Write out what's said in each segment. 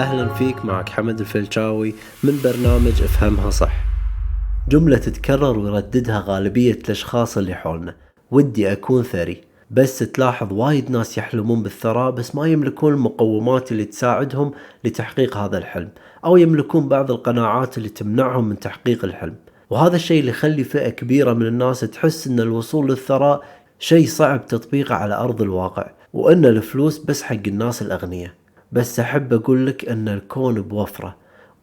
أهلا فيك معك حمد الفلشاوي من برنامج أفهمها صح. جملة تتكرر ويرددها غالبية الأشخاص اللي حولنا. ودي أكون ثري. بس تلاحظ وايد ناس يحلمون بالثراء بس ما يملكون المقومات اللي تساعدهم لتحقيق هذا الحلم أو يملكون بعض القناعات اللي تمنعهم من تحقيق الحلم. وهذا الشيء اللي يخلي فئة كبيرة من الناس تحس أن الوصول للثراء شيء صعب تطبيقه على أرض الواقع وأن الفلوس بس حق الناس الأغنياء. بس أحب أقول لك أن الكون بوفرة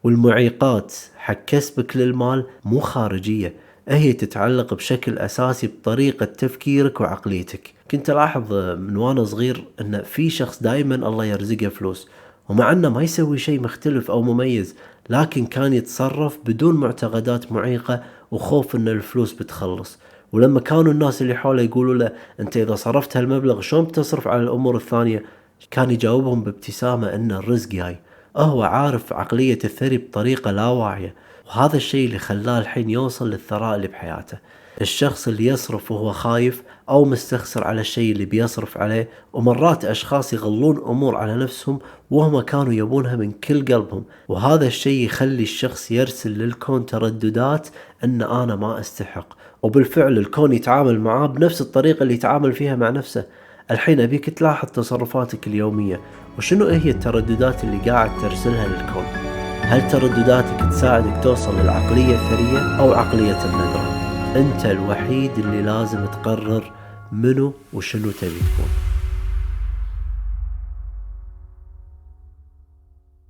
والمعيقات حق كسبك للمال مو خارجية هي تتعلق بشكل أساسي بطريقة تفكيرك وعقليتك. كنت ألاحظ من وأنا صغير أن في شخص دائما الله يرزقه فلوس ومع أنه ما يسوي شيء مختلف أو مميز لكن كان يتصرف بدون معتقدات معيقة وخوف أن الفلوس بتخلص. ولما كانوا الناس اللي حوله يقولوا له أنت إذا صرفت هالمبلغ شلون بتصرف على الأمور الثانية؟ كان يجاوبهم بابتسامة أن الرزق جاي هو عارف عقلية الثري بطريقة لا واعية وهذا الشيء اللي خلاه الحين يوصل للثراء اللي بحياته. الشخص اللي يصرف وهو خايف أو مستخسر على الشيء اللي بيصرف عليه ومرات أشخاص يغلون أمور على نفسهم وهم كانوا يبونها من كل قلبهم. وهذا الشيء يخلي الشخص يرسل للكون ترددات أن أنا ما أستحق. وبالفعل الكون يتعامل معاه بنفس الطريقة اللي يتعامل فيها مع نفسه. الحين أبيك تلاحظ تصرفاتك اليومية وشنو هي الترددات اللي قاعد ترسلها للكون؟ هل تردداتك تساعدك توصل للعقلية الثرية أو عقلية الندرة أنت الوحيد اللي لازم تقرر منو وشنو تبي تكون.